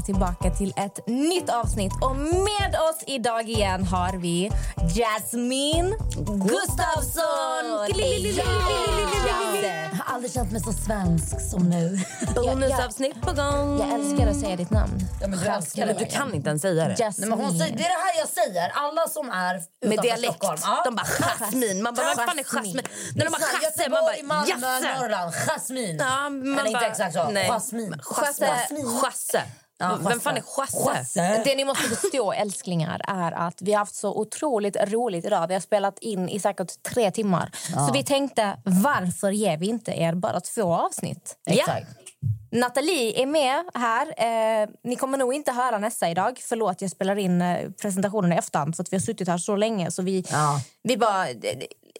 Tillbaka till ett nytt avsnitt. Och med oss idag igen har vi Jasmine Gustafsson. Jag har aldrig känt mig så svensk som nu. Bonusavsnitt på gång. Jag älskar att säga ditt namn. Ja, men du älskar det. du kan inte ens säga det. Nej, men hon säger, det är det här jag säger. Alla som är Med dialekt. Stockholm. Ja. De bara Jasmin. Man bara, vad fan är Jasmin? När de bara Chasse, man bara Göteborg, Malmö, Jasse. Norrland. Jasmin. Ja, man Eller inte bara- exakt så. nej. Jasmin. Chasse. Chasse. Ja, Vem fan är Chasse? Chasse. Det ni måste förstå, älsklingar, är att vi har haft så otroligt roligt idag. Vi har spelat in i säkert tre timmar. Så vi tänkte, varför ger vi inte er bara två avsnitt? Exakt. Nathalie är med här. Eh, ni kommer nog inte höra Nessa idag. Förlåt, jag spelar in eh, presentationen i efterhand för att vi har suttit här så länge. Så vi, Ja. vi bara...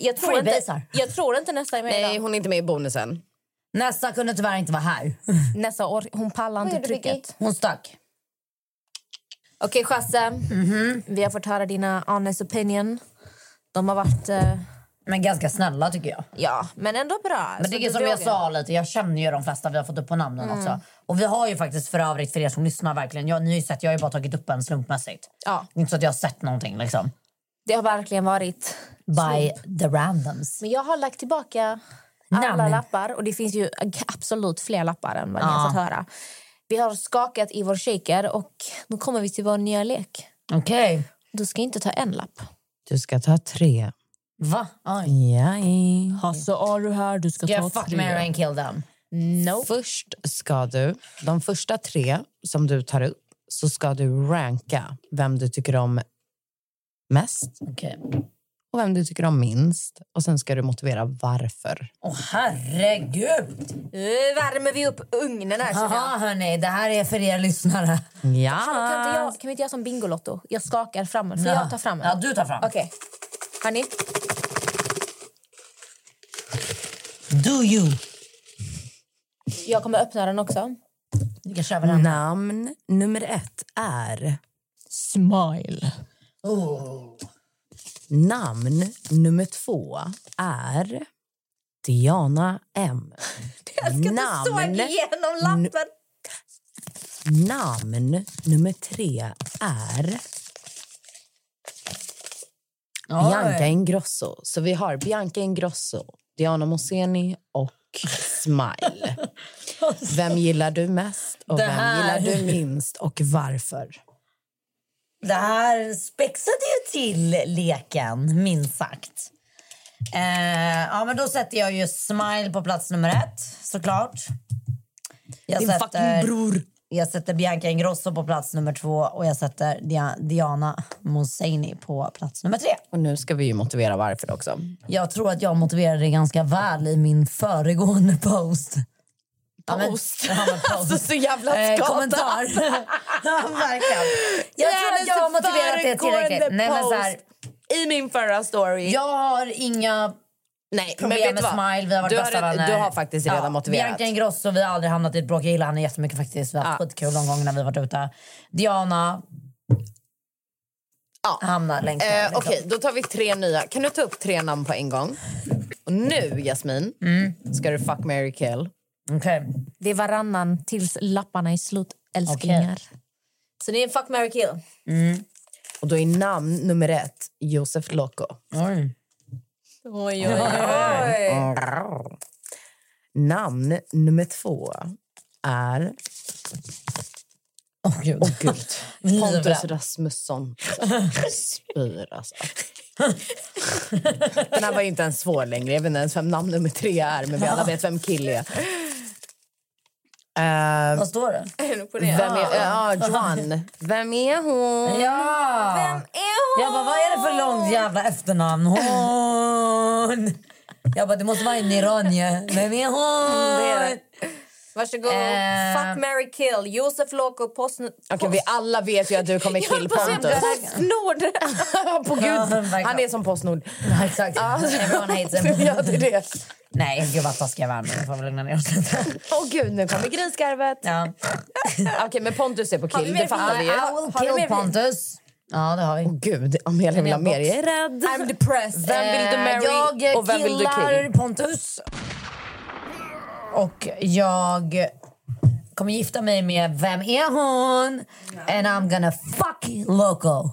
Jag tror, inte, jag tror inte Nessa är med Nej, idag. hon är inte med i bonusen. Nästa kunde tyvärr inte vara här. Nessa, or- hon pallar inte trycket. Hon stack. Okej, Chasse. Vi har fått höra dina honest opinion. De har varit... Eh, Men ganska snälla tycker jag. ja, men ändå bra. Men det är som jag vågar. sa lite, jag känner ju de flesta vi har fått upp på namnen också. Och vi har ju faktiskt för övrigt för er som lyssnar verkligen, jag, ni har ju sett, jag har ju bara tagit upp en slumpmässigt. Ja, inte så att jag har sett någonting liksom. det har verkligen varit... By the randoms. Men jag har lagt tillbaka alla Namn. lappar. Och det finns ju absolut fler lappar än vad ni Ja. har fått höra. Vi har skakat i vår shaker och nu kommer vi till vår nya lek. Okej. Du ska inte ta en lapp. Du ska ta tre. Va? Oj. Hasse Aru här, du ska Ska jag fuck, marry and kill them? Nope. Först ska du, de första tre som du tar upp, så ska du ranka vem du tycker om mest Okej. Och vem du tycker om minst. Och sen ska du motivera varför. Åh herregud! Nu värmer vi upp ugnen här. Jaha hörni, det här är för er lyssnare. Ja. Kan, inte jag, kan vi inte göra som Bingolotto? Jag skakar fram en. Får jag ta fram en? Ja, du tar fram. Okej. Hörni, Do you? jag kommer öppna den också. Du kan köra den. Namn nummer ett är... Smile. Oh. Namn nummer två är Diana M. Jag ska inte såga igenom lappen. Namn nummer tre är Oj. Bianca Ingrosso. Så vi har Bianca Ingrosso, Diana Moseni och Smile. Vem gillar du mest och vem gillar du minst och varför? Det här spexade ju till leken, minst sagt. Eh, ja, men då sätter jag ju Smile på plats nummer ett, såklart. Jag Din fucking bror. Jag sätter Bianca Ingrosso på plats nummer två och jag sätter Dia- Diana Moseni på plats nummer tre. Och nu ska vi ju motivera varför också. Jag tror att jag motiverade det ganska väl i min föregående post. Ja, men- Post. Ja, men post. Alltså så jävla Eh, skadad. kommentar. ja, verkligen. Jag tror att jag har motiverat det tillräckligt. Nej, men så här, I min förra story. jag har inga Nej, problem men vet med vad? Smile. Vi har varit du, bästa har, vänner. du har faktiskt redan motiverat. Bianca Ingrosso, vi har aldrig hamnat i ett bråk. Jag gillar henne jättemycket faktiskt. Vi har haft Ja. skitkul de gångerna vi har varit ute. Diana Ja. hamnar längst. Eh, liksom. Okej, då tar vi tre nya. Kan du ta upp tre namn på en gång? Och nu, Jasmin, ska du fuck, marry, kill. Okej. Det är varannan tills lapparna är slut, älsklingar. Så det är en fuck, marry, kill. Och då är namn nummer ett Josef Loco. Oj. Oj, oj, oj. Namn nummer två är... Åh, gud. Åh gud. Pontus. Rasmusson. Spyr alltså. Den här var ju inte ens svår längre. Jag vet inte ens vem namn nummer tre är, men vi alla vet vem Kill är. Eh, Vad står det? vem är... Ja, Joan. Vem är hon? Ja! Vem är hon? Jag bara, vad är det för långt jävla efternamn? Hon! Jag bara, det måste vara en iranie. Vem är hon? Det är det. Varsågod. Eh. Fuck, marry, kill. Josef Loco, Postnord. Okej, vi alla vet ju att du kommer kill Pontus. Postnord. På gud, han är som Postnord. Ja, exakt. Everyone hates him. ja, det är det. Nej, gud vad taskiga vi är nu. Jag får väl ner oss lite. Åh gud, nu kommer grisgarvet. Ja. Okej, men Pontus är på kill, det fattar vi ju. I will kill mer- Pontus. Ja, det har vi. Åh gud, Amelia vill ha En mer. Jag är rädd. I'm depressed. Vem vill du Eh, marry jag och vem vill du killar kill? Pontus. Och jag kommer gifta mig med Vem är hon? And I'm gonna fuck Loco.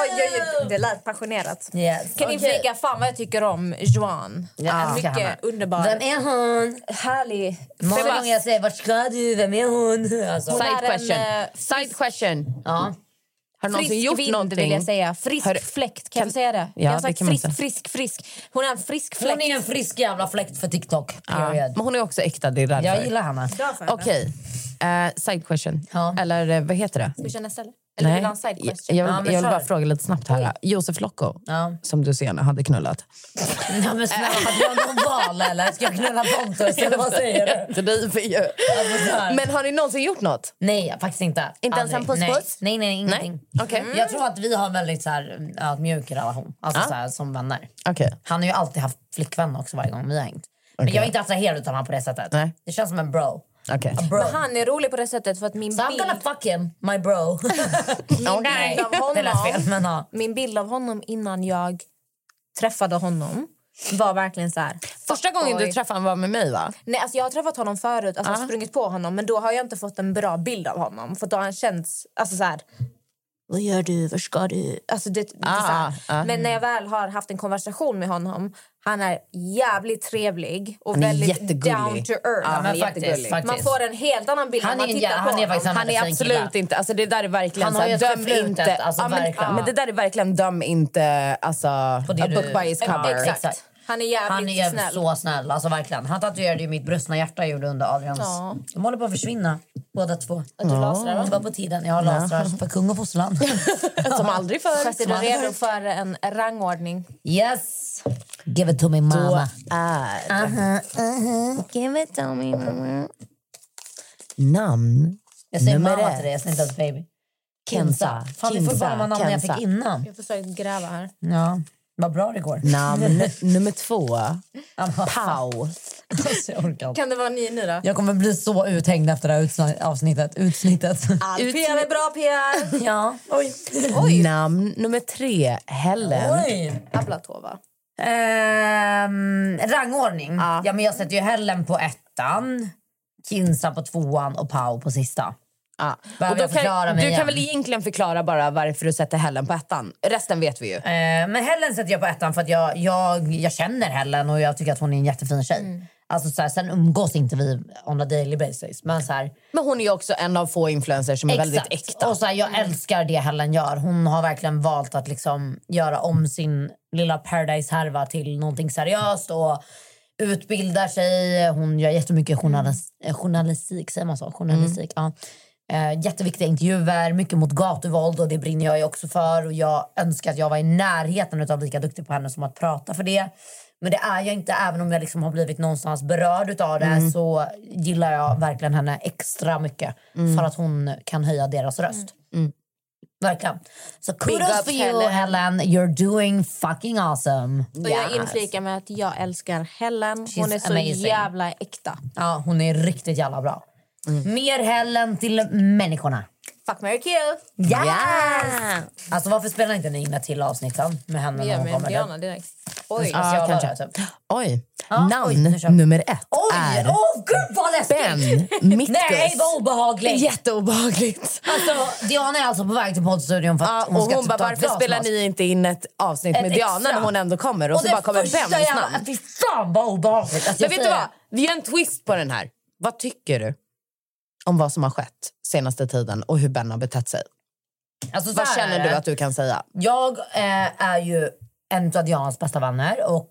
Oj, oj, oj, det lät passionerat. Yes. Kan ni Okej. inflika fan vad jag tycker om Joan? Jag älskar Mycket underbar. Vem är hon? Härlig. Många gånger jag säger vart ska du? Vem är hon? Alltså, Hon Side är en, question. eh, Side question. ja. Har du någonsin Frisk gjort vind någonting? vill jag säga. Frisk du- fläkt. Kan, kan- jag säga det? Ja, jag har sagt frisk, säga. frisk, frisk. Hon är en frisk fläkt. Hon är en frisk jävla fläkt för TikTok. Ja, men hon är också äkta, det är därför. Jag gillar henne. Bra för henne. Okej, eh, side question. Ja. Eller eh, vad heter det? Ska vi köra nästa eller? Eller side jag, jag, jag vill bara fråga lite snabbt här. Josef Locko, Ja. som du senare hade knullat. Ja, men snälla, hade jag någon val eller? Ska jag knulla Pontus eller vad säger du? Det driver ju. Men har ni någonsin gjort något? Nej, faktiskt inte. Inte ens en puss-puss? Nej, nej, nej ingenting. Okej. Jag tror att vi har en väldigt så här, ödmjuk relation, alltså Ja. så här, som vänner. Okej. Han har ju alltid haft flickvän också varje gång vi har hängt. Men jag är inte attraherad av honom på det sättet. Nej. Det känns som en bro. Bro. Men han är rolig på det sättet för att min So I'm bild... gonna fuck him, my bro. Nej, Nej, det lät fel. Men, ja. Min bild av honom innan jag träffade honom var verkligen så här... Första gången du Oj. träffade honom var med mig va? Nej, alltså jag har träffat honom förut, alltså Ja. sprungit på honom men då har jag inte fått en bra bild av honom. För då har han känts... Alltså så här, vad gör du? Var ska du? Alltså det, det, Ah, så här. ah. Men när jag väl har haft en konversation med honom, han är jävligt trevlig och Han är väldigt jättegullig. down to earth. Ja, han är faktiskt, faktiskt. Man får en helt annan bild Han när man är en tittar jä- på han är honom. Han är absolut inte... Alltså det där är verkligen Han så har ett döm inte. alltså, ja, men, men det där är verkligen döm inte alltså, a du- book by its Ja, cover. exakt. Han är jävligt Han är snäll. så snäll, alltså verkligen. Han tatuerade ju mitt brustna hjärta gjorde under Adrians. Ja. De håller på att försvinna, båda två. Att du lasrar Det dem. var på tiden. Jag har lasrar för kung och fosterland. Som aldrig förr. Fast är du redo för en rangordning? yes! Give it to me Då mama. är Give it to me mama. Namn Jag säger nummer mamma ett. till dig, jag säger inte ens baby. Kenza. Fan, det är Kinsa, samma namn jag fick innan. Jag försöker gräva här. Ja, vad bra det går. Namn nummer två. Pau. Alltså. Kan det vara ni nu då? Jag kommer bli så uthängd efter det här avsnittet. Utsnittet. All PR är bra PR! ja. Oj. Namn nummer tre. Hellen. Oj. Ablatova. Ehm, rangordning. Ja. men jag sätter ju Helen på ettan, Kinsa på tvåan och Pau på sista. Ja. Och då kan, du igen? kan väl egentligen förklara bara varför du sätter Hellen på ettan. Resten vet vi ju. Eh, men Helen sätter jag på ettan för att jag, jag, jag känner Helen och jag tycker att hon är en jättefin tjej. Alltså, så här, sen umgås inte vi on a daily basis. Men så här, Men hon är ju också en av få influencers som är väldigt äkta. Och så här, jag älskar det Helen gör. Hon har verkligen valt att liksom göra om sin lilla paradise-härva till någonting seriöst och utbildar sig. Hon gör jättemycket journalis- eh, journalistik, säger man så? Journalistik, ja. Eh, jätteviktiga intervjuer, mycket mot gatuvåld och det brinner jag ju också för. Och jag önskar att jag var i närheten av lika duktig på henne som att prata för det. Men det är jag inte, även om jag liksom har blivit någonstans berörd av det så gillar jag verkligen henne extra mycket för att hon kan höja deras röst. Verkligen. Så kudos up, for you Helen. You're doing fucking awesome. Och jag inflikar med att jag älskar Helen. Hon She's är så amazing. jävla äkta. Ja, hon är riktigt jävla bra. Mer Helen till människorna. Fuck, marry, kill! Yes! Alltså varför spelar inte ni in ett till avsnitt med henne när hon med kommer? Diana direkt. Oj. Ja, Ja, kanske. Typ. Oj. Ja, Namn oj, nummer ett Oj! är Åh gud vad läskigt! Ben Mitkus. Nej vad obehagligt! Jätteobehagligt. Alltså, Diana är alltså på väg till poddstudion för att Ja, hon och ska hon typ bara, varför spelar ni inte in ett avsnitt Ett med Diana extra. när hon ändå kommer? Och, så det bara kommer jävla- namn. Fy fan vad obehagligt! Alltså, Men jag vet du vad? Vi gör en twist på den här. Vad tycker du om vad som har skett senaste tiden och hur Ben har betett sig? Alltså, så Vad känner du att du kan säga? Jag eh, är ju en av Dianas bästa vänner och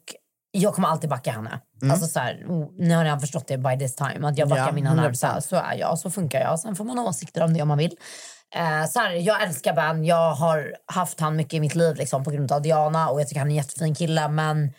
jag kommer alltid backa henne. Alltså så här, oh, nu har jag förstått det by this time. Att jag backar Ja, mina 100%. närmsta. Så är jag, så funkar jag. Sen får man ha åsikter om det om man vill. Eh, så här, jag älskar Ben. Jag har haft han mycket i mitt liv liksom, på grund av Diana och jag tycker han är en jättefin kille. Men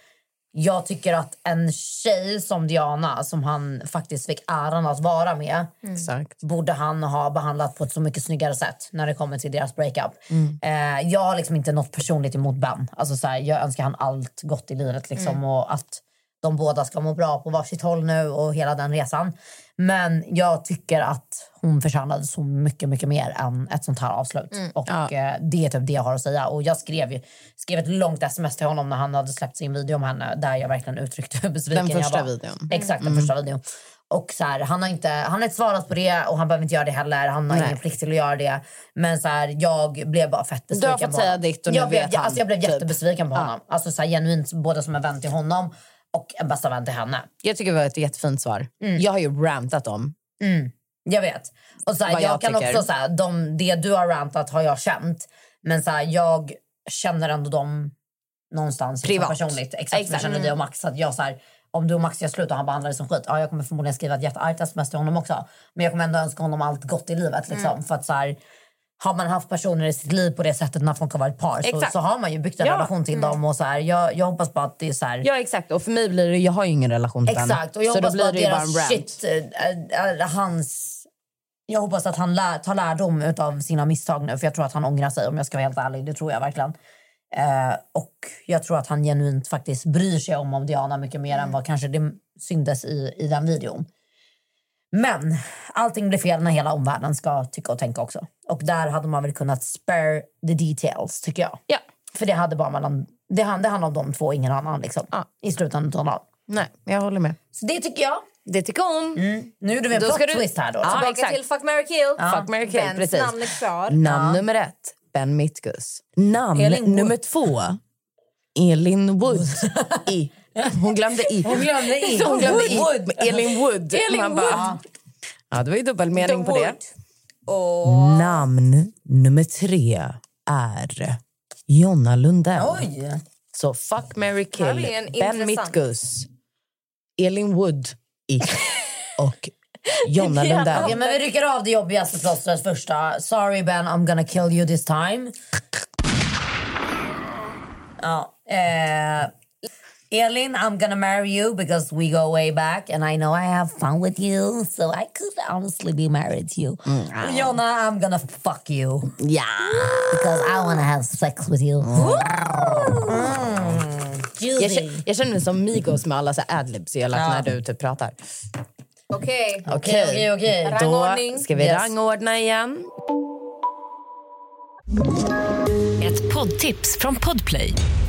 jag tycker att en tjej som Diana, som han faktiskt fick äran att vara med Exakt. borde han ha behandlat på ett så mycket snyggare sätt när det kommer till deras breakup. Mm. Eh, jag har liksom inte något personligt emot Ben. Alltså, så här, jag önskar han allt gott i livet liksom, Mm. och att de båda ska må bra på varsitt håll nu och hela den resan. Men jag tycker att hon förtjänade så mycket, mycket mer än ett sånt här avslut. Mm. Och eh, det är typ det jag har att säga. Och jag skrev, ju, skrev ett långt sms till honom när han hade släppt sin video om henne där jag verkligen uttryckte hur besviken Den första jag var. videon. Mm. Exakt, den första videon. Och så här, han, har inte, han har inte svarat på det och han behöver inte göra det heller. Han har Nej. ingen plikt till att göra det. Men så här, jag blev bara fett besviken Du har fått på säga honom. ditt och nu jag blev, vet han, alltså, Jag blev typ. jättebesviken på honom. Alltså, så här, genuint både som en vän till honom och en bästa vän till henne. Jag tycker det var ett jättefint svar. Jag har ju rantat om. Jag vet. Och så här, jag, jag kan tycker. också, så här, de, det du har rantat har jag känt. Men så här, jag känner ändå dem någonstans liksom, Privat. personligt. Exakt, Exakt. känner dig och Max. Att jag, så här, om du och Max gör slut och han behandlar dig som skit, ja, jag kommer förmodligen skriva ett jätteargt sms till honom också. Men jag kommer ändå önska honom allt gott i livet. Liksom, Mm. För att så har man haft personer i sitt liv på det sättet när folk har varit par så, så har man ju byggt en Ja. relation till dem. Och så här, jag, jag hoppas bara att det är så här, Ja exakt, och för mig blir det, jag har ju ingen relation till. Exakt, och jag så då hoppas blir bara det ju bara en rant. shit, äh, äh, hans... Jag hoppas att han lär, tar lärdom av sina misstag nu, för jag tror att han ångrar sig om jag ska vara helt ärlig. Det tror jag verkligen. Eh, och jag tror att han genuint faktiskt bryr sig om, om Diana mycket mer än vad kanske det syntes i, i den videon. Men allting blir fel när hela omvärlden ska tycka och tänka också. Och där hade man väl kunnat spare the details, tycker jag. Ja. För det hade bara mellan, det, hand- det om de två, ingen annan liksom. Ja. I slutändan av. Nej, jag håller med. Så det tycker jag. Det tycker hon. Nu gjorde vi en Då plot du- twist här då. Ja, Tillbaka exakt. till Fuck, marry, kill. Fuck, marry, kill. Bens Precis. namn är klar. Namn nummer ett, Ben Mitkus. Namn nummer två, Elin Wood. I. Hon glömde I. Hon glömde i. Hon glömde I. Wood. Elin Wood. Elin Man Wood. bara, ja, det var ju dubbelmening på det. Och Namn nummer tre är Jonna Lundell. Oj! Så fuck, marry, Här kill. Ben intressant. Mitkus, Elin Wood i. och Jonna Ja, Lundell. men vi rycker av det jobbigaste plåstret första. Sorry Ben, I'm gonna kill you this time. Ja. Eh, Elin, I'm gonna marry you because we go way back and I know I have fun with you so I could honestly be married to you. Och Jonna, I'm gonna fuck you Ja! because I wanna have sex with you. Mm. Jag, Juicy. känner, jag känner mig som Migos med alla så adlibs jag lagt Ja. när du typ pratar. okej. Okej, okej, okej. Då Rangordning. ska vi Yes. rangordna igen. Ett poddtips från Podplay.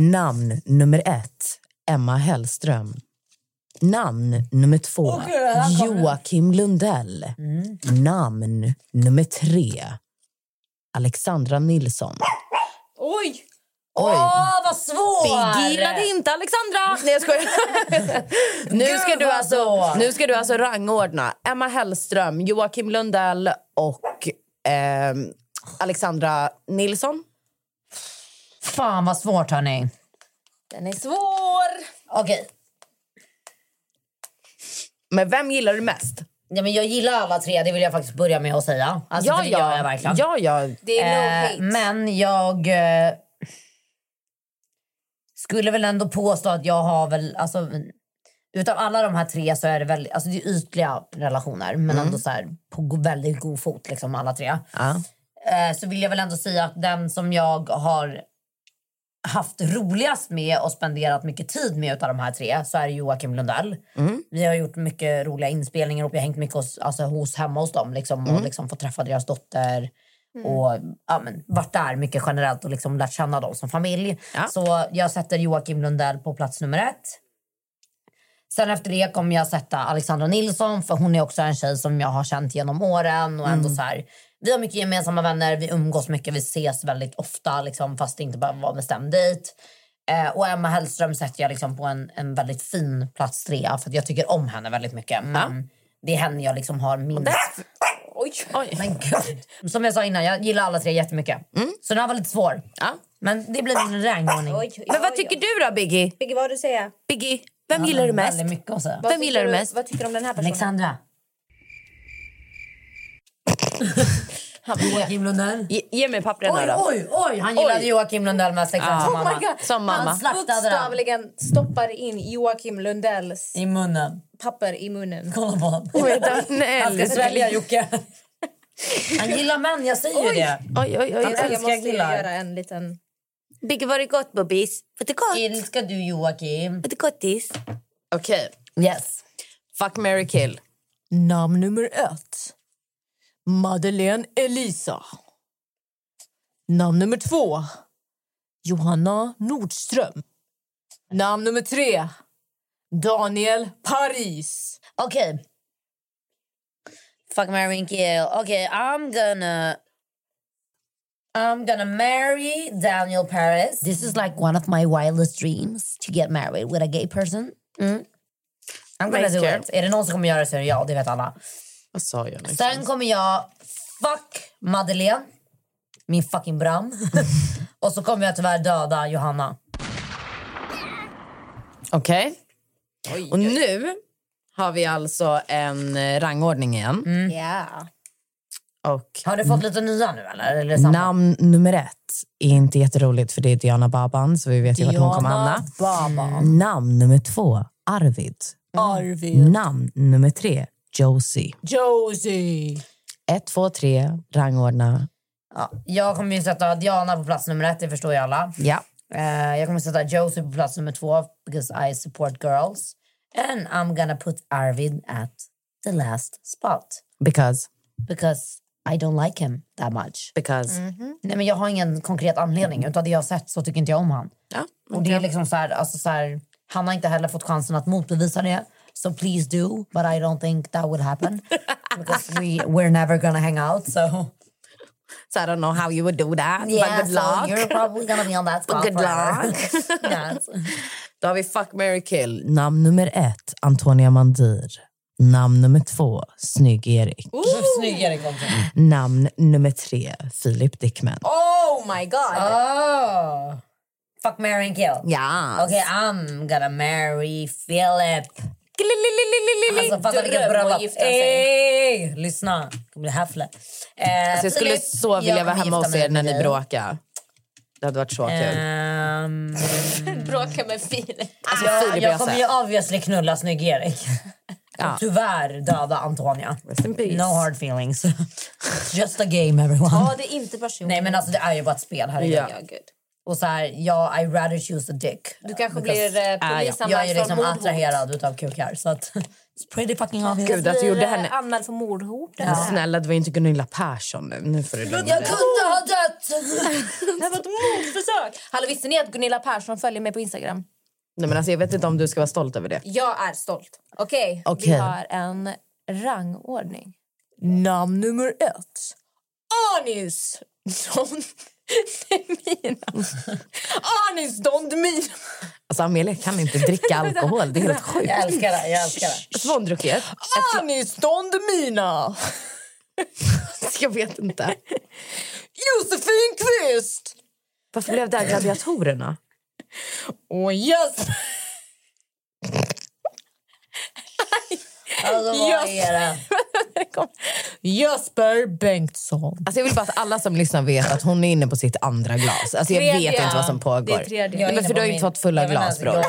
Namn nummer ett, Emma Hellström. Namn nummer två, Joakim Lundell. Namn nummer tre, Alexandra Nilsson. Oj! Åh, vad svårt! Vi gillade inte Alexandra! Nej, jag skojar. nu, ska du alltså, nu ska du alltså rangordna Emma Hellström, Joakim Lundell och ehm, Alexandra Nilsson. Fan vad svårt hörni. Den är svår. Okej. Men vem gillar du mest? Ja, men jag gillar alla tre, det vill jag faktiskt börja med att säga. Alltså, för det gör jag verkligen. ja, ja. Det är no Eh, hate. men jag eh, skulle väl ändå påstå att jag har väl... Alltså, utav alla de här tre så är det väldigt, alltså det är ytliga relationer men ändå så här, på väldigt god fot liksom alla tre. Ja. Eh, så vill jag väl ändå säga att den som jag har haft roligast med och spenderat mycket tid med utav de här tre så är det Joakim Lundell. Vi har gjort mycket roliga inspelningar och vi har hängt mycket hos, alltså, hos, hemma hos dem liksom, och liksom fått träffa deras dotter och ja, men, varit där mycket generellt och liksom lärt känna dem som familj. Så jag sätter Joakim Lundell på plats nummer ett. Sen efter det kommer jag sätta Alexandra Nilsson för hon är också en tjej som jag har känt genom åren. Och ändå Mm. så här, vi har mycket gemensamma vänner, vi umgås mycket, vi ses väldigt ofta liksom, fast det inte behöver vara bestämd dejt. Eh, och Emma Hellström sätter jag liksom på en, en väldigt fin plats trea för att jag tycker om henne väldigt mycket. Men det är henne jag liksom har minst... Oj. Men gud. Som jag sa innan, jag gillar alla tre jättemycket. Så den här var lite svår. Men det blir min rangordning. Men vad tycker du då, Biggie? Biggie, vad har du att säga? Biggie, vem Ja, gillar du mest? mycket. Vad Vem gillar tycker du mest? Vad tycker du om den här personen? Alexandra. Joakim Lundell. Ge, ge mig pappren Oj, då. oj, oj! Han gillade Oj. Joakim Lundell mest exakt som Oh my mamma. God. Som mamma. Han Bokstavligen stoppar in Joakim Lundells i munnen. papper i munnen. Kolla på honom. Oj, Han ska svälja Jocke. Han gillar män, jag säger ju det. Oj, oj, oj. Han Jag älskar måste killar. göra en liten... Biggie, var det gott, Bobbis? Var det gott? Älskar du Joakim? Var det gottis? Okej. Yes. Fuck, marry, kill. Namn nummer ett. Madeleine Elisa. Namn nummer två. Johanna Nordström. Namn nummer tre. Daniel Paris. Okej. Fuck, marry, and kill. Okay, I'm gonna... I'm gonna marry Daniel Paris. This is like one of my wildest dreams to get married with a gay person. Mm. I'm gonna Nice do it. Är det någon som kommer göra det så är det jag, det vet alla. Vad sa jag? Sen kommer jag fuck Madeleine, min fucking Bram. Och så kommer jag tyvärr döda Johanna. Okej. Och nu har vi alltså en eh, rangordning igen. Ja. Och Har du fått lite nya nu eller? eller samma? namn nummer ett är inte jätteroligt för det är Diana Baban så vi vet ju vart hon kommer hamna. Baba. Namn nummer två, Arvid. Arvid. Namn nummer tre, Josie. Josie. Ett, två, tre, rangordna. Ja, jag kommer ju sätta Diana på plats nummer ett, det förstår ju alla. Ja. Eh, jag kommer sätta Josie på plats nummer två because I support girls. And I'm gonna put Arvid at the last spot. Because, Because I don't like him that much. because. Nej, men jag har ingen konkret anledning. Utav det jag har sett så tycker inte jag om han. Ja, Och det är liksom så här, alltså så här, han har inte heller fått chansen att motbevisa det. So please do, but I don't think that would happen. Because we, we're never gonna hang out. So So I don't know how you would do that. yeah, but good so luck. you're probably gonna be on that spot Good forever. luck. yes. Då har vi Fuck, marry, kill. Namn nummer ett, Antonia Mandir. Namn nummer två, Snygg-Erik. Snygg. Namn nummer tre, Filip Dickman. Oh my god. Oh. Fuck, marry and kill. Ja. Okay, I'm gonna marry Philip. Alltså fattar vilket bröllop. Ey, lyssna, det kommer bli häfle. Eh, Alltså jag skulle Filip, så vilja vara hemma hos er när ni bråkar. Det hade varit så kul. Um, Bråka med Filip. Alltså, ah, jag, jag kommer ju obviously knulla snygg-Erik. Ja. Tyvärr döda Antonia. No hard feelings. Just a game everyone. Ta det inte personligt. Nej men alltså det är ju bara ett spel. Här Ja. Ja, gud. Och så här, ja, I rather choose a dick. Du kanske Because blir eh, polisanmäld Jag är liksom mordhot. attraherad utav kukar. Så att, it's pretty fucking obvious. Gud, att du gjorde henne... Anmäld för mordhot. Men Snälla, det var inte Gunilla Persson nu. Nu får du Jag kunde ha dött! Det var ett mordförsök. Hallå, visste ni att Gunilla Persson följer mig på Instagram? Nej, men alltså, jag vet inte om du ska vara stolt över det. Jag är stolt. Okej, Okej. vi har en rangordning. Namn nummer ett. Anis Don Demina. Anis Don Demina. Alltså, Amelia kan inte dricka alkohol. Det är helt sjukt. Jag älskar det. Jag älskar det. Svåndrucket. Anis Don Demina. Jag vet inte. Josefin Kvist. Varför blev det här gladiatorerna? Och Jesper. Alltså vad är det? Jesper Bengtsson. Alltså, jag vill bara att alla som lyssnar vet att hon är inne på sitt andra glas. Alltså, jag Tredje. vet inte vad som pågår. Det är tredje. Men för du har ju inte fått fulla Jag glas, bror.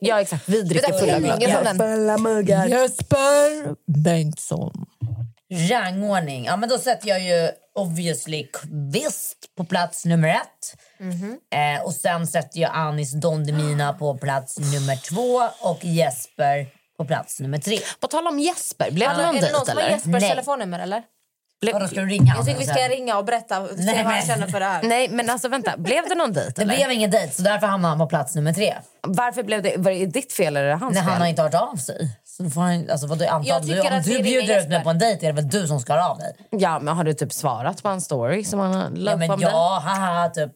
Ja, exakt. Vi dricker fulla glas. Fulla muggar. Jesper Bengtsson. Rangordning. Ja, men då sätter jag ju obviously Kvist på plats nummer ett. Eh, och sen sätter jag Anis Don Demina på plats nummer två och Jesper på plats nummer tre. På tal om Jesper, blev det Är någon det någon dejt som har? Jespers Nej. telefonnummer eller? Ble- Vadå, ska du ringa Jag tycker vi ska ringa och berätta se Nej, vad han känner för det här. Nej, men alltså vänta. Blev det någon dejt? Det eller? blev ingen dejt så därför hamnade han på plats nummer tre. Varför blev det? Var det ditt fel eller hans Nej, fel? han har inte hört av sig. Så då får han, alltså, vadå, att du, om du bjuder ut mig på en dejt är det väl du som ska höra av dig? Ja, men har du typ svarat på en story som han la Ja, upp om ja, haha, typ.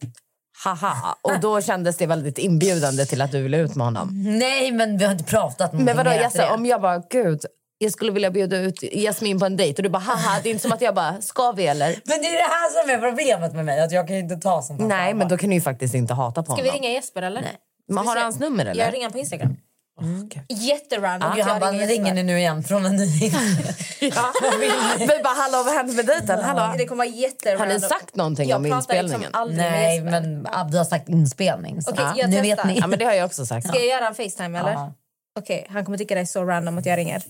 Haha. Och då kändes det väldigt inbjudande till att du ville ut med honom. Nej, men vi har inte pratat Men vadå, mer efter Jesse, om jag bara, gud, jag skulle vilja bjuda ut Jasmin på en dejt och du bara, haha, det är inte som att jag bara, ska vi eller? Men det är det här som är problemet med mig, att jag kan ju inte ta sånt här Nej, men då kan du ju faktiskt inte hata på Ska vi honom. ringa Jesper eller? Nej. Men har du hans nummer eller? Jag ringer på Instagram. Mm. Jätterandom. Och han bara, ringer ni nu igen från en ny Ja. Vi bara, hallå vad hände med dejten? Hallå? Det kommer vara jätterandom. Har ni sagt någonting jag om pratar inspelningen? Liksom Nej, men Abdi har sagt inspelning. Så Okej, jag nu vet ni. Ja, men det har jag också sagt. Ska jag göra en Facetime eller? Ja. Okej, han kommer tycka det är så random att jag ringer.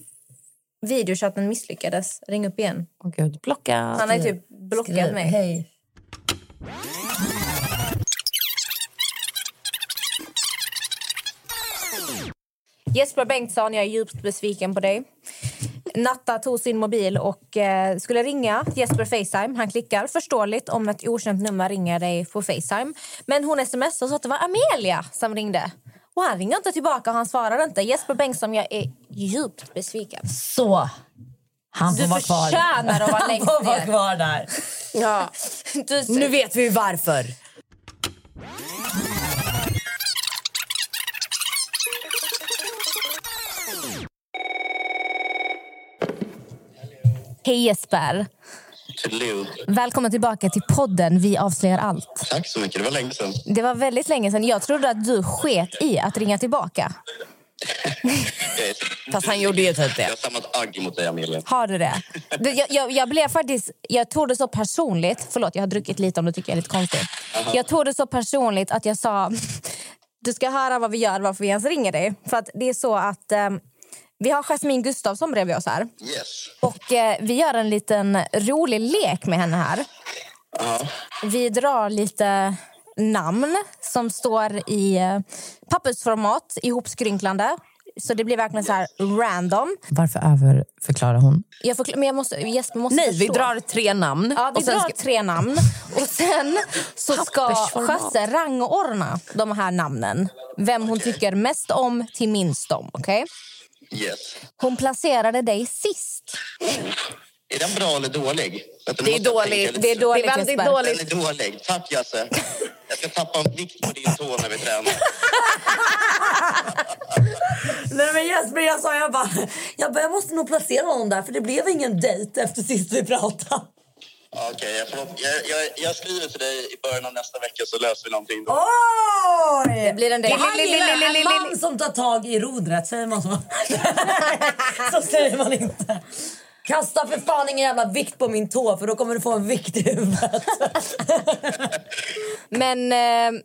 Videochatten misslyckades. Ring upp igen. Åh gud, blocka. Han har ju typ blockat Skriv, mig. Hej. Jesper Bengtsson, jag är djupt besviken på dig. Natta tog sin mobil och eh, skulle ringa Jesper Facetime. Han klickar förståeligt om ett okänt nummer ringer dig på Facetime. Men hon smsade och sa att det var Amelia som ringde. Och han ringer inte tillbaka och han svarar inte. Jesper Bengtsson, jag är djupt besviken. Så. Han får Du vara kvar. förtjänar att vara Han längst får vara ner. kvar där. Ja. Du, Nu vet vi varför. Hej Jesper. Hello. Välkommen tillbaka till podden Vi avslöjar allt. Tack så mycket. Det var länge sedan. Det var väldigt länge sedan. Jag trodde att du sket i att ringa tillbaka. Jag, Fast han gjorde ju typ jag det. har samlat agg mot dig, Amelia. Har du det? Du, jag, jag, jag blev faktiskt... Jag tog det så personligt... Förlåt, jag har druckit lite om du tycker jag är lite konstigt. Jag tog det så personligt att jag sa... Du ska höra vad vi gör, varför vi ens ringer dig. För att det är så att... ehm, vi har Jasmine Gustafsson bredvid oss här. Yes. Och eh, vi gör en liten rolig lek med henne här. Ja. Vi drar lite namn som står i eh, pappersformat, ihopskrynklande. Så det blir verkligen så här random. Varför överförklarar hon? Jag förklar, men jag måste, Jesper måste Nej, vi förstå. drar tre namn. Ja, vi och sen drar ska- tre namn. Och sen så ska. Sjösse rangordna de här namnen. Vem hon tycker mest om till minst om. Okay? Yes. Hon placerade dig sist. Är den bra eller dålig? Det är dåligt. Det är dåligt, Det är väldigt dåligt. Den är dålig. Tack, Jasse. Jag ska tappa en vikt på din tå när vi tränar. Nej, men Jesper, jag sa jag bara, jag bara, jag måste nog placera honom där för det blev ingen dejt efter sist vi pratade. Okej, jag, förlåt. jag, jag, jag skriver till dig i början av nästa vecka så löser vi någonting då. Oj! Det blir en gillar en man som tar tag i rodret, säger man så? så säger man inte. Kasta för fan ingen jävla vikt på min tå för då kommer du få en vikt i huvudet. Men eh,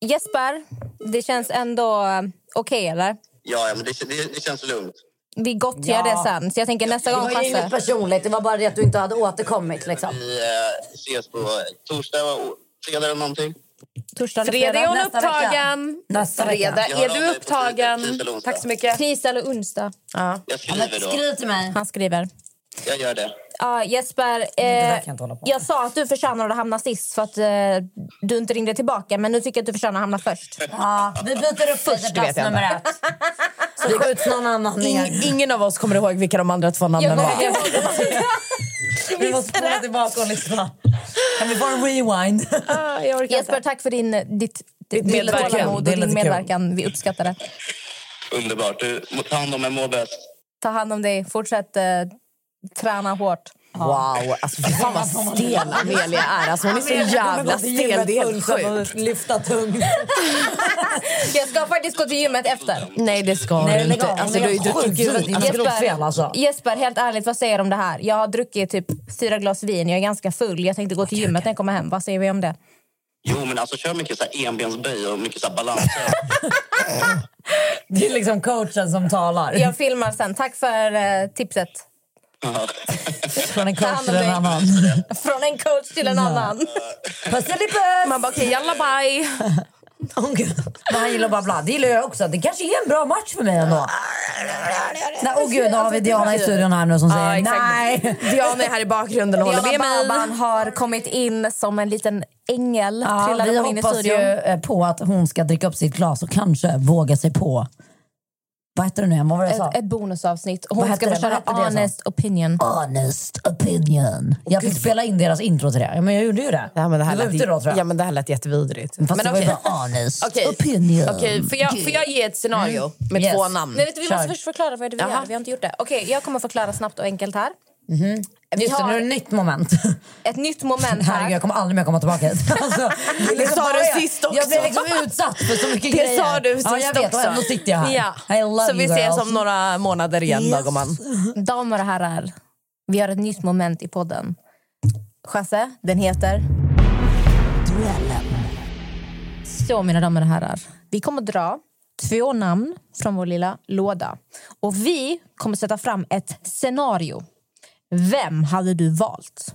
Jesper, det känns ändå eh, okej, eller? Ja, ja men det, det, det känns lugnt. Vi gottgör Ja. det sen. Så jag tänker nästa Det gång var ju inget personligt, det var bara det att du inte hade återkommit. Liksom. Vi eh, ses på torsdag fredag eller någonting. Torsdag eller Fredag är hon Nästa vecka. upptagen. Nästa. Fredag är du upptagen. Tack så mycket. Tisdag eller onsdag. Ja. Jag skriver då. Skriv till mig. Han skriver. Jag gör det. Ja, Jesper, eh, jag sa att du förtjänar att hamna sist för att eh, du inte ringde tillbaka. Men nu tycker jag att du förtjänar att hamna först. Ja, vi byter upp Först plats jag nummer ett. Så skjuts någon annan ner. Ing, ingen av oss kommer ihåg vilka de andra två namnen var. Vi måste spola tillbaka och lyssna. Kan vi få en rewind? Ah, jag orkar Jesper, inte. tack för din, ditt, ditt kul. och din medverkan. Vi uppskattar det. Underbart. Du, ta hand om må bäst. Ta hand om dig. Fortsätt eh, träna hårt. Wow, alltså fy fan vad stel Amelia är. Alltså, hon är så jävla stel. Det är helt sjukt. Lyfta tungt. Jag ska faktiskt gå till gymmet efter. Nej, det ska Nej, du inte. Alltså, du har ju druckit. Alltså, alltså. Jesper, helt ärligt, vad säger du om det här? Jag har druckit typ fyra glas vin. Jag är ganska full. Jag tänkte gå till gymmet när jag kommer hem. Vad säger vi om det? Jo, men alltså kör mycket så här enbensböj och mycket så här balans. Det är liksom coachen som talar. Jag filmar sen. Tack för eh, tipset. Från en coach till en annan. Från en coach till en annan. Pusselipuss! Man bara, okej, jalla bye. Men han gillar att babbla. Det gillar jag också. Det kanske är en bra match för mig ändå. Nej, åh gud, nu har vi Diana i studion här nu som säger Ja, nej. Diana är här i bakgrunden och håller Diana med mig. Baban har kommit in som en liten ängel. Ja, vi hon in i hoppas ju eh, på att hon ska dricka upp sitt glas och kanske våga sig på... Vad heter det nu? Vad var det jag sa? Ett, ett bonusavsnitt. Vad Hon hette ska få köra Vad honest opinion. Honest opinion. Jag fick spela in deras intro till det. Men jag gjorde ju det. Ja, men det här du var lät, ute då tror jag. ja, men det här lät jättevidrigt. Fast men det var ju bara honest Okej. opinion. Okej, får, jag, får jag ge ett scenario med Yes. två namn? Nej, vet du, vi Kör. måste först förklara vad det är vi gör. Vi har inte gjort det. Okej, jag kommer förklara snabbt och enkelt här. Vi Just det, nu är det ett nytt moment. ett nytt moment Herregud, här. jag kommer aldrig mer komma tillbaka hit. Alltså, Det sa du sist också. Jag blev liksom utsatt för så mycket Det grejer. sa du sist ja, jag vet, också. Och ändå sitter jag här. Ja. I love Så vi you ses girls. om några månader igen, Yes. Dagoman. Damer och herrar, vi har ett nytt moment i podden. Chasse, den heter... Så, mina damer och herrar. Vi kommer dra två namn från vår lilla låda. Och vi kommer sätta fram ett scenario. Vem hade du valt?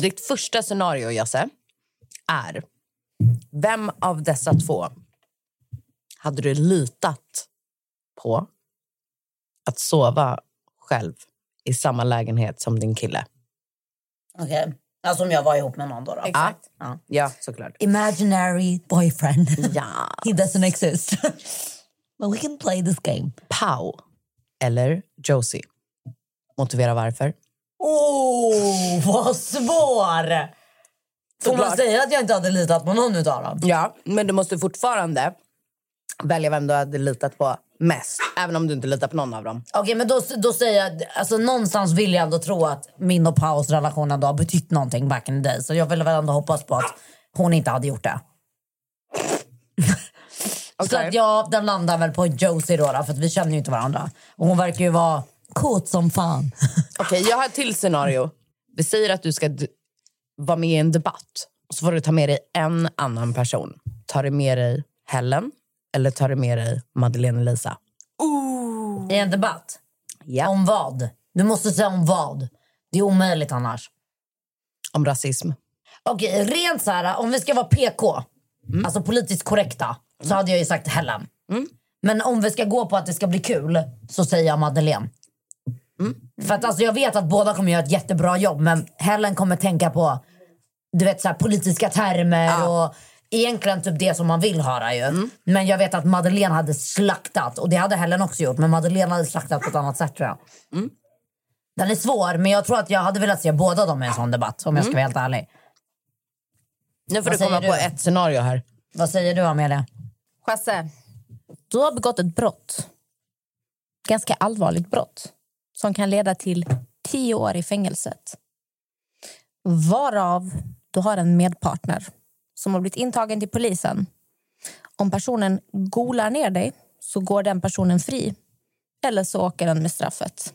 Ditt första scenario, Jasse, är... Vem av dessa två hade du litat på att sova själv i samma lägenhet som din kille? Okej. Alltså om jag var ihop med någon då. då. Exakt. Ja. Ja, såklart. Imaginary boyfriend. Ja. He doesn't exist. But we can play this game. Pau eller Josie? Motivera varför. Oh, vad svår! Får man säga att jag inte hade litat på någon utav dem? Ja, men du måste fortfarande välja vem du hade litat på mest. Även om du inte litar på någon av dem. Okej, men då, då säger jag... Alltså, någonstans vill jag ändå tro att min och Paus relation ändå har betytt någonting back in the day. Så jag vill väl ändå hoppas på att hon inte hade gjort det. Så Okej. att ja, den landar väl på Josie då, då, för att vi känner ju inte varandra. Och hon verkar ju vara kåt som fan. Okej, jag har ett till scenario. Vi säger att du ska vara med i en debatt. Och så får du ta med dig en annan person. Tar du med dig Helen eller tar du med dig Madeleine Lisa? I en debatt? Ja. Om vad? Du måste säga om vad. Det är omöjligt annars. Om rasism. Okej, rent så här, om vi ska vara PK, alltså politiskt korrekta, så hade jag ju sagt Helen. Men om vi ska gå på att det ska bli kul så säger jag Madeleine. För att alltså, jag vet att båda kommer göra ett jättebra jobb men Helen kommer tänka på du vet, så här, politiska termer och egentligen typ det som man vill höra ju. Men jag vet att Madeleine hade slaktat och det hade Helen också gjort men Madeleine hade slaktat på ett annat sätt tror jag. Den är svår men jag tror att jag hade velat se båda dem i en sån debatt om jag ska vara helt ärlig. Nu får Vad du komma säger på du? ett scenario här. Vad säger du Amelia? Chasse, du har begått ett brott. Ganska allvarligt brott som kan leda till tio år i fängelset. Varav du har en medpartner som har blivit intagen till polisen. Om personen golar ner dig så går den personen fri. Eller så åker den med straffet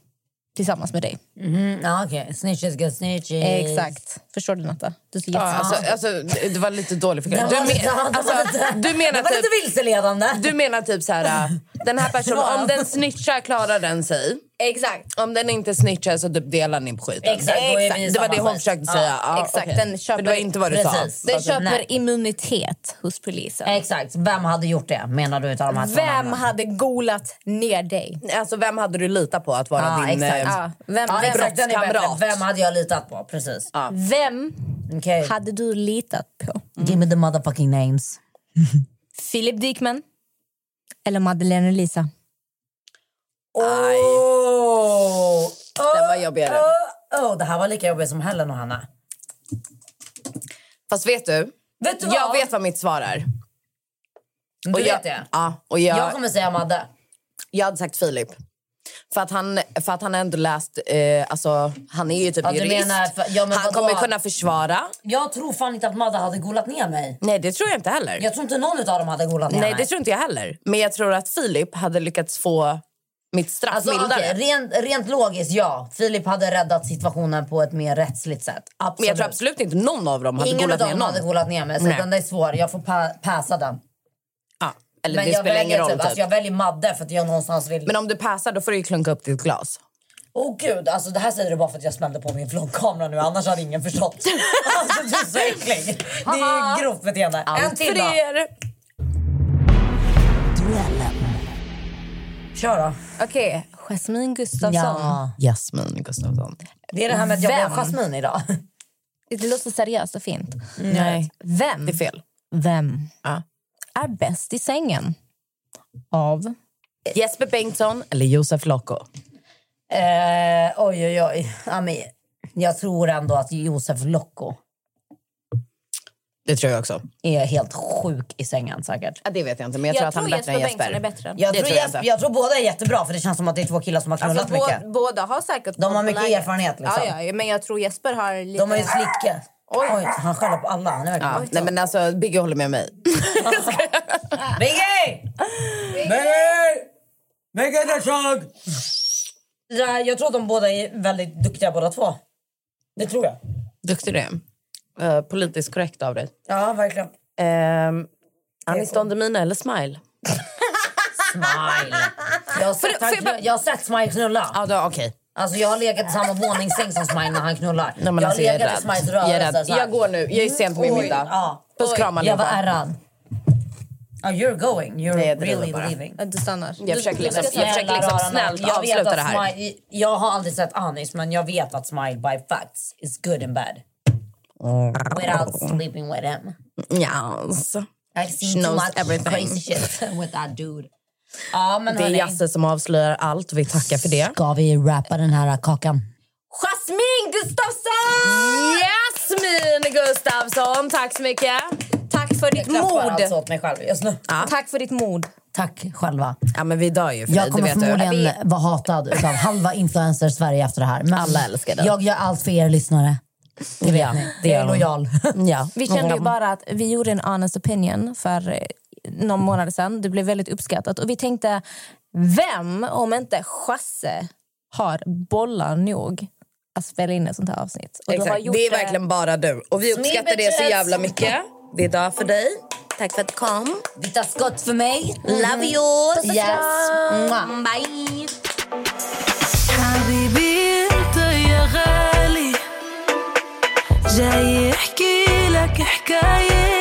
tillsammans med dig. Mm, okej. Snitches get snitches. Exakt. Förstår du, Natta? Du så Ja, alltså, alltså, det det var lite dålig förklaring. Du, lite- men, alltså, lite- du menar den var lite typ... vilseledande. Du menar typ så här, äh, den här personen, om den snitchar klarar den sig. Exakt. Om den inte snitchar så typ delar ni på skiten. Exakt, i Det var det hon skit. försökte Ja, säga. Ja, exakt, okej. den köper- För det var inte vad du Precis. sa. Den Alltså, köper nej. immunitet hos polisen. Exakt. Vem hade gjort det menar du utav de här Vem hade golat ner dig? Alltså, vem hade du litat på att vara Ja, din exakt. eh, Ja, vem, Ja, vem, exakt, brottskamrat? Vem hade jag litat på? Precis. vem Okej. hade du litat på? Give me the motherfucking names. Philip Dickman eller Madeleine och Lisa? Oh! Var jobbigare. Oh, oh, det här var lika jobbigt som Helen och Hanna. Fast vet du? Vet du Jag vad? vet vad mitt svar är. Du Och vet jag, det? Ja, och jag, Jag jag, kommer säga Madde. hade sagt Filip. För att han, för att han ändå läst... Eh, alltså, han är ju typ Ja, jurist. menar för- ja, han vadå? kommer kunna försvara. Jag tror fan inte att Madde hade golat ner mig. Nej, det tror jag inte heller. Jag tror inte någon av dem hade golat ner Nej, mig. det tror inte jag heller. Men jag tror att Filip hade lyckats få mitt straff Alltså, mildare. okej, rent, rent logiskt, ja. Filip hade räddat situationen på ett mer rättsligt sätt. Absolut. Men jag tror absolut inte någon av dem hade Ingen golat av ner dem någon. hade golat ner mig. Så Nej. den är svår. Jag får pa passa den. Ja, eller Men det jag spelar väljer ingen roll. Typ, Typ. alltså jag väljer Madde för att jag någonstans vill... Men om du passar då får du ju klunka upp ditt glas. Åh gud, alltså det här säger du bara för att jag smällde på min vloggkamera nu. Annars hade ingen förstått. alltså du är så äcklig. Det är grovt beteende. en Allt till för då. Kör då. Okej, Jasmine Gustafsson. Ja. Jasmin Gustafsson. Det är det här med att jag blev Jasmine idag. Det låter seriöst och fint. Nej, Vem, det är fel. vem Ja. är bäst i sängen? Av? Jesper Bengtsson eller Josef Locko? Eh, oj, oj, oj. Jag tror ändå att Josef Locko Det tror jag också. är helt sjuk i sängen säkert. Ja, det vet jag inte, men jag, tror att han är bättre än Jesper är bättre. Jag Det tror, jag Jesper, jag tror båda är jättebra för det känns som att det är två killar som har knullat Alltså, mycket. bå, båda har säkert De har mycket läget. erfarenhet, liksom. Ja, ja, men jag tror Jesper har lite... De har ju slickat. Oj. Oj, han skäller på alla. Han är. Ja, nej men alltså, Biggie håller med mig. Biggie! Biggie! Biggie the Shug! Jag tror att de båda är väldigt duktiga båda två. Det tror jag. Duktig du är. Eh, politiskt korrekt av dig. Ja, verkligen. Um, Anis Don Demina eller Smile? Smile. Jag har sett, får han, jag bara- jag har sett Smile knulla. Ja, då, okej. Alltså jag har legat i samma våningssäng som Smile när han knullar. Nej, men jag har alltså, jag är legat i rädd. Smiles Jag är rörelse. rädd. så här. Jag går nu. Jag är sen på min Oj, middag. Ja. Puss, kram Jag var allihopa. ärrad. Oh, you're going. You're Nej, jag driver really bara. leaving. Att du stannar. Jag försöker liksom, jag försöker liksom rara snällt nån. jag vet avsluta att det här. Smile, jag har aldrig sett Anis men jag vet att Smile by facts is good and bad. Without sleeping with him. Yes. I've She seen too knows much everything. crazy shit with that dude. Ja, men Det är hörni. Jasse som avslöjar allt. Vi tackar för det. Ska vi rappa den här kakan? Jasmine Gustafsson! Jasmin Gustafsson, tack så mycket. Tack för ditt Jag klappar mod. alltså åt mig själv just nu. Tack för ditt mod. Tack själva. Ja, men vi dör ju för dig, Jag det kommer vet du. förmodligen vara hatad av halva influencer Sverige efter det här. Men Alla älskar dig. Jag gör allt för er lyssnare. Det vet Ja, ni. det jag är lojal. Ja. Vi kände ju bara att vi gjorde en honest opinion för eh, någon månad sedan. Det blev väldigt uppskattat. Och vi tänkte, vem om inte Chasse har bollar nog att spela in ett sånt här avsnitt? Och du har Exakt. gjort Det är verkligen bara du. Och vi uppskattar det så jävla mycket. Det är dag för dig. Tack för att du kom. Ditt skott för mig. Love you. Yes. Bye. جاي يحكي لك حكاية.